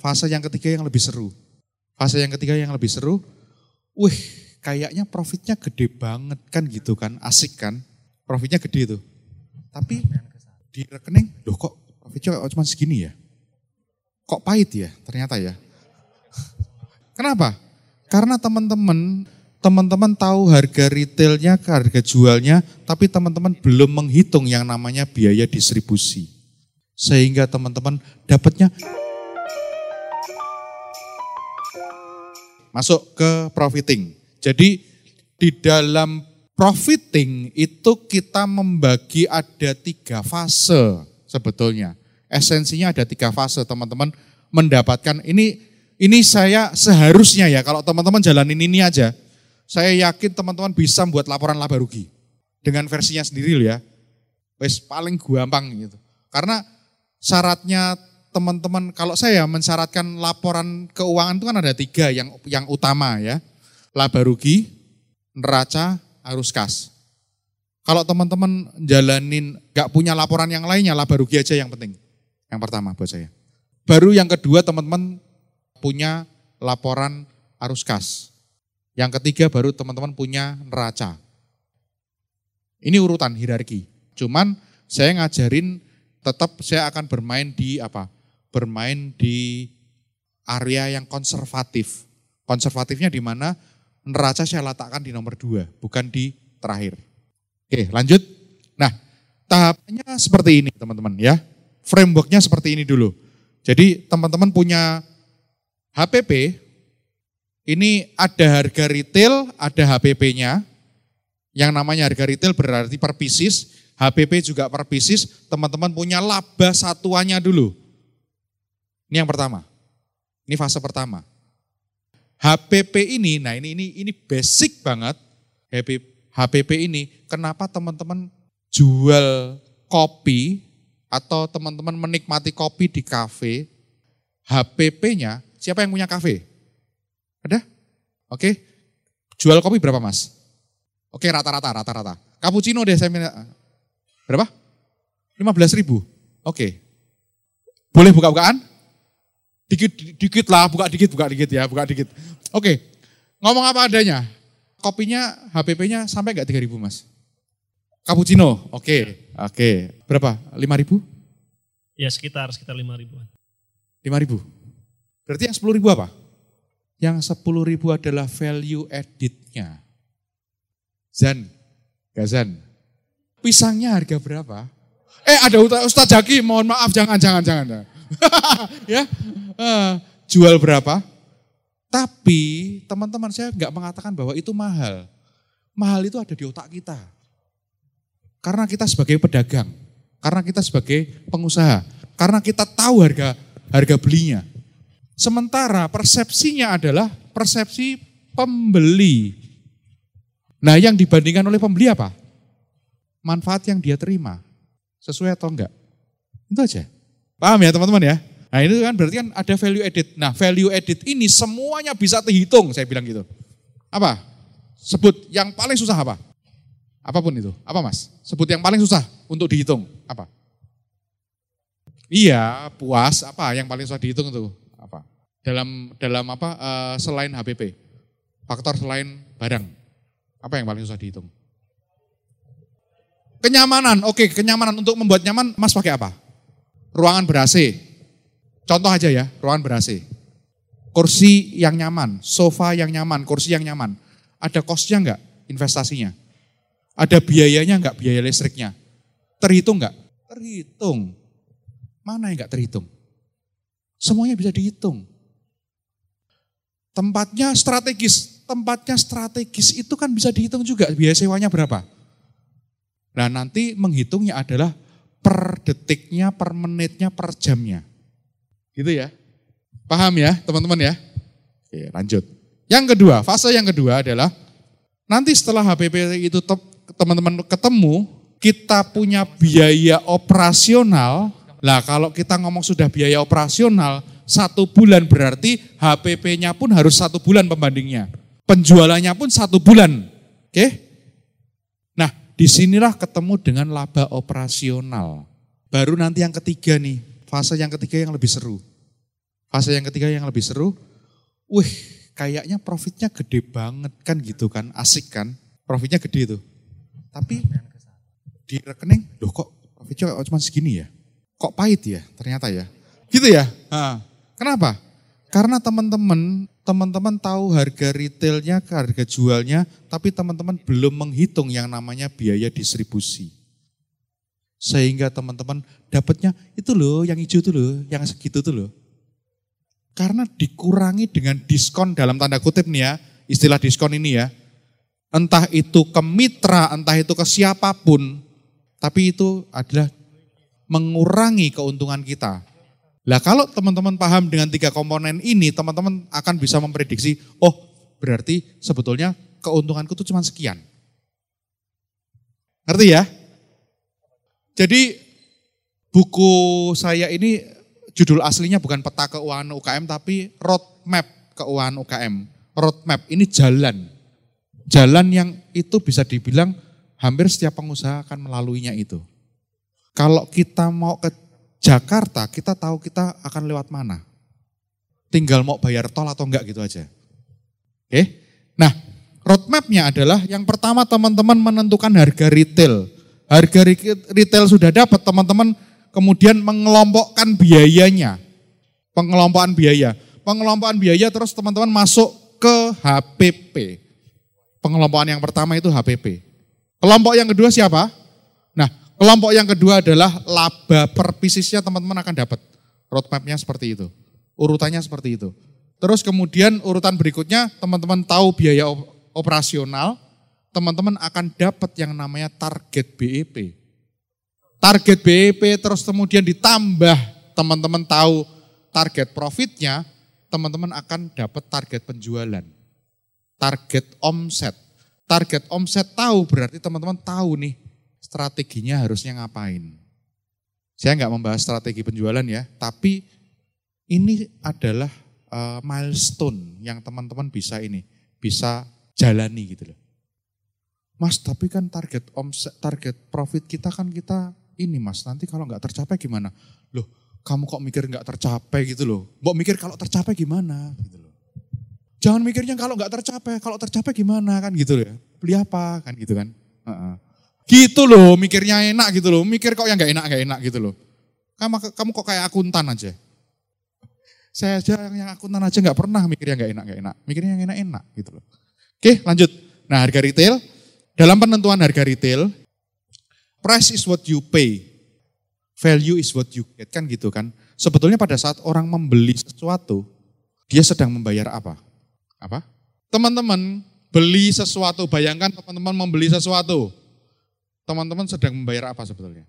fase yang ketiga yang lebih seru. Fase yang ketiga yang lebih seru, wih kayaknya profitnya gede banget kan gitu kan, asik kan. Profitnya gede tuh. Tapi di rekening, loh kok profitnya cuma segini ya? Kok pahit ya ternyata ya? Kenapa? Karena teman-teman teman-teman tahu harga retailnya, harga jualnya, tapi teman-teman belum menghitung yang namanya biaya distribusi. Sehingga teman-teman dapatnya masuk ke profiting. Jadi di dalam profiting itu kita membagi ada tiga fase sebetulnya. Esensinya ada tiga fase teman-teman mendapatkan ini ini saya seharusnya ya kalau teman-teman jalanin ini aja saya yakin teman-teman bisa membuat laporan laba rugi. Dengan versinya sendiri ya. Wes paling gampang gitu. Karena syaratnya teman-teman, kalau saya mensyaratkan laporan keuangan itu kan ada tiga yang yang utama ya. Laba rugi, neraca, arus kas. Kalau teman-teman jalanin gak punya laporan yang lainnya, laba rugi aja yang penting. Yang pertama buat saya. Baru yang kedua teman-teman punya laporan arus kas. Yang ketiga baru teman-teman punya neraca. Ini urutan hierarki. Cuman saya ngajarin tetap saya akan bermain di apa? Bermain di area yang konservatif. Konservatifnya di mana neraca saya letakkan di nomor dua, bukan di terakhir. Oke lanjut. Nah tahapannya seperti ini teman-teman ya. Frameworknya seperti ini dulu. Jadi teman-teman punya HPP, ini ada harga retail, ada HPP-nya. Yang namanya harga retail berarti per pieces, HPP juga per pieces, teman-teman punya laba satuannya dulu. Ini yang pertama. Ini fase pertama. HPP ini, nah ini ini ini basic banget. HPP ini, kenapa teman-teman jual kopi atau teman-teman menikmati kopi di kafe, HPP-nya siapa yang punya kafe? Ada? Oke. Jual kopi berapa mas? Oke rata-rata, rata-rata. Cappuccino deh saya minta. Berapa? 15 ribu. Oke. Boleh buka-bukaan? Dikit, dikit lah, buka dikit, buka dikit ya, buka dikit. Oke. Ngomong apa adanya? Kopinya, HPP-nya sampai enggak 3 ribu mas? Cappuccino, oke. Oke. Berapa? 5 ribu? Ya sekitar, sekitar 5 ribu. 5 ribu? Berarti yang 10 ribu apa? Yang 10 ribu adalah value editnya. Zan, Gazan. Pisangnya harga berapa? Eh ada Ustaz Jaki, mohon maaf jangan, jangan, jangan. ya, uh, jual berapa? Tapi teman-teman saya nggak mengatakan bahwa itu mahal. Mahal itu ada di otak kita. Karena kita sebagai pedagang, karena kita sebagai pengusaha, karena kita tahu harga harga belinya. Sementara persepsinya adalah persepsi pembeli. Nah yang dibandingkan oleh pembeli apa? Manfaat yang dia terima. Sesuai atau enggak? Itu aja. Paham ya teman-teman ya? Nah itu kan berarti kan ada value edit. Nah value edit ini semuanya bisa terhitung saya bilang gitu. Apa? Sebut yang paling susah apa? Apa pun itu. Apa mas? Sebut yang paling susah untuk dihitung. Apa? Iya, puas. Apa yang paling susah dihitung itu? Apa? Dalam dalam apa uh, selain HPP? Faktor selain barang. Apa yang paling susah dihitung? Kenyamanan. Oke, kenyamanan untuk membuat nyaman Mas pakai apa? Ruangan ber-AC. Contoh aja ya, ruangan ber-AC. Kursi yang nyaman, sofa yang nyaman, kursi yang nyaman. Ada kosnya enggak investasinya? Ada biayanya enggak, biaya listriknya? Terhitung enggak? Terhitung. Mana yang enggak terhitung? Semuanya bisa dihitung. Tempatnya strategis. Tempatnya strategis itu kan bisa dihitung juga biaya sewanya berapa. Nah nanti menghitungnya adalah per detiknya, per menitnya, per jamnya. Gitu ya. Paham ya teman-teman ya? Oke lanjut. Yang kedua, fase yang kedua adalah nanti setelah HPP itu teman-teman ketemu, kita punya biaya operasional lah kalau kita ngomong sudah biaya operasional, satu bulan berarti HPP-nya pun harus satu bulan pembandingnya. Penjualannya pun satu bulan. Oke? Nah, di sinilah ketemu dengan laba operasional. Baru nanti yang ketiga nih, fase yang ketiga yang lebih seru. Fase yang ketiga yang lebih seru, wih kayaknya profitnya gede banget kan gitu kan, asik kan, profitnya gede tuh. Tapi di rekening, loh kok profitnya cuma segini ya? Kok pahit ya ternyata ya? Gitu ya? Ha. Kenapa? Karena teman-teman teman-teman tahu harga retailnya, harga jualnya, tapi teman-teman belum menghitung yang namanya biaya distribusi. Sehingga teman-teman dapatnya itu loh, yang hijau itu loh, yang segitu tuh loh. Karena dikurangi dengan diskon dalam tanda kutip nih ya, istilah diskon ini ya. Entah itu ke mitra, entah itu ke siapa pun, tapi itu adalah mengurangi keuntungan kita. Lah kalau teman-teman paham dengan tiga komponen ini, teman-teman akan bisa memprediksi, oh berarti sebetulnya keuntunganku itu cuma sekian. Ngerti ya? Jadi buku saya ini judul aslinya bukan peta keuangan UKM tapi roadmap keuangan UKM. Roadmap ini jalan. Jalan yang itu bisa dibilang hampir setiap pengusaha akan melaluinya itu. Kalau kita mau ke Jakarta kita tahu kita akan lewat mana. Tinggal mau bayar tol atau enggak gitu aja. Oke. Nah, roadmapnya adalah yang pertama teman-teman menentukan harga retail. Harga retail sudah dapat teman-teman kemudian mengelompokkan biayanya. Pengelompokan biaya. Pengelompokan biaya terus teman-teman masuk ke HPP. Pengelompokan yang pertama itu HPP. Kelompok yang kedua siapa? Kelompok yang kedua adalah laba per pisisnya teman-teman akan dapat. Roadmapnya seperti itu. Urutannya seperti itu. Terus kemudian urutan berikutnya teman-teman tahu biaya operasional, teman-teman akan dapat yang namanya target BEP. Target BEP terus kemudian ditambah teman-teman tahu target profitnya, teman-teman akan dapat target penjualan. Target omset. Target omset tahu berarti teman-teman tahu nih strateginya harusnya ngapain. Saya nggak membahas strategi penjualan ya, tapi ini adalah uh, milestone yang teman-teman bisa ini, bisa jalani gitu loh. Mas, tapi kan target omset, target profit kita kan kita ini mas, nanti kalau nggak tercapai gimana? Loh, kamu kok mikir nggak tercapai gitu loh. Mbok mikir kalau tercapai gimana gitu loh. Jangan mikirnya kalau nggak tercapai, kalau tercapai gimana kan gitu ya. Beli apa kan gitu kan. Uh -uh. Gitu loh, mikirnya enak gitu loh. Mikir kok yang gak enak, gak enak gitu loh. Kamu, kamu kok kayak akuntan aja. Saya aja yang akuntan aja gak pernah mikir yang gak enak, gak enak. Mikirnya yang enak-enak gitu loh. Oke lanjut. Nah harga retail, dalam penentuan harga retail, price is what you pay, value is what you get, kan gitu kan. Sebetulnya pada saat orang membeli sesuatu, dia sedang membayar apa? Apa? Teman-teman beli sesuatu, bayangkan teman-teman membeli sesuatu teman-teman sedang membayar apa sebetulnya?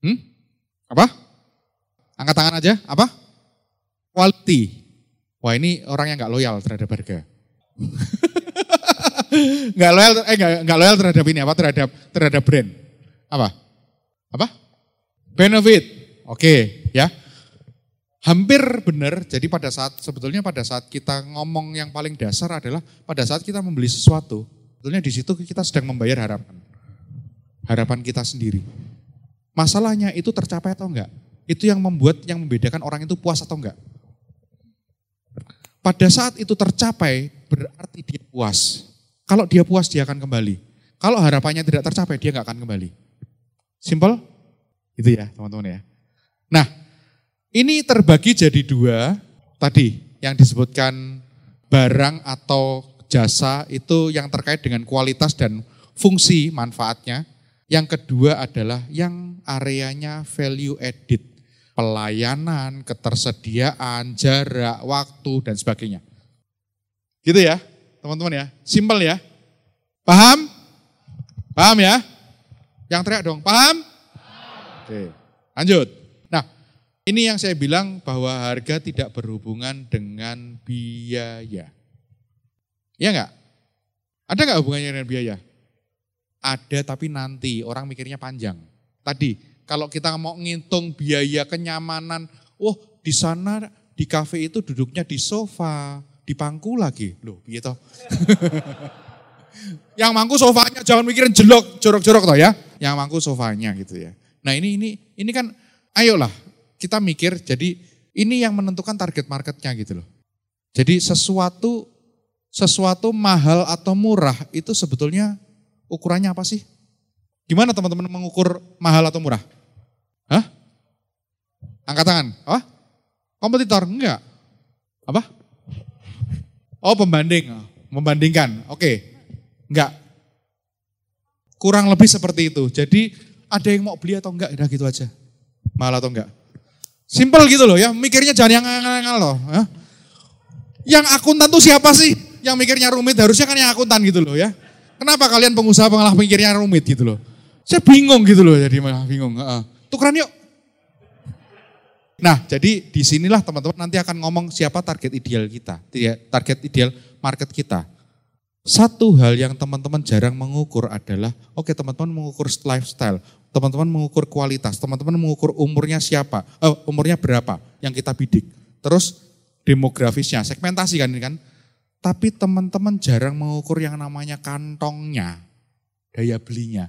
Hmm? Apa? Angkat tangan aja, apa? Quality. Wah ini orang yang nggak loyal terhadap harga. Nggak loyal, eh nggak nggak loyal terhadap ini apa? Terhadap terhadap brand. Apa? Apa? Benefit. Oke, ya. Hampir benar. Jadi pada saat sebetulnya pada saat kita ngomong yang paling dasar adalah pada saat kita membeli sesuatu, sebetulnya di situ kita sedang membayar harapan harapan kita sendiri. Masalahnya itu tercapai atau enggak? Itu yang membuat, yang membedakan orang itu puas atau enggak. Pada saat itu tercapai, berarti dia puas. Kalau dia puas, dia akan kembali. Kalau harapannya tidak tercapai, dia enggak akan kembali. Simple? Itu ya teman-teman ya. Nah, ini terbagi jadi dua tadi yang disebutkan barang atau jasa itu yang terkait dengan kualitas dan fungsi manfaatnya. Yang kedua adalah yang areanya value added. Pelayanan, ketersediaan, jarak, waktu, dan sebagainya. Gitu ya, teman-teman ya. Simple ya. Paham? Paham ya? Yang teriak dong, paham? Oke, lanjut. Nah, ini yang saya bilang bahwa harga tidak berhubungan dengan biaya. Iya enggak? Ada enggak hubungannya dengan biaya? Ada tapi nanti, orang mikirnya panjang. Tadi, kalau kita mau ngitung biaya kenyamanan, oh di sana di kafe itu duduknya di sofa, di pangku lagi. Loh, gitu. Yang mangku sofanya jangan mikirin jelok, jorok-jorok toh ya. Yang mangku sofanya gitu ya. Nah ini ini ini kan ayolah kita mikir jadi Ini yang menentukan target marketnya gitu loh. Jadi sesuatu sesuatu mahal atau murah itu sebetulnya ukurannya apa sih? Gimana teman-teman mengukur mahal atau murah? Hah? Angkat tangan. Apa? Kompetitor? Enggak. Apa? Oh pembanding. Membandingkan. Oke. Enggak. Kurang lebih seperti itu. Jadi ada yang mau beli atau enggak, udah gitu aja. Mahal atau enggak. Simple gitu loh ya, mikirnya jangan yang ngal-ngal loh. Ya. Yang akuntan tuh siapa sih? Yang mikirnya rumit harusnya kan yang akuntan gitu loh ya. Kenapa kalian pengusaha pengalah mikirnya rumit gitu loh? Saya bingung gitu loh jadi malah bingung. Uh, tukeran yuk. Nah jadi di sinilah teman-teman nanti akan ngomong siapa target ideal kita. Target ideal market kita. Satu hal yang teman-teman jarang mengukur adalah, oke okay, teman-teman mengukur lifestyle, teman-teman mengukur kualitas, teman-teman mengukur umurnya siapa, eh, umurnya berapa yang kita bidik. Terus demografisnya, segmentasi kan ini kan. Tapi teman-teman jarang mengukur yang namanya kantongnya, daya belinya.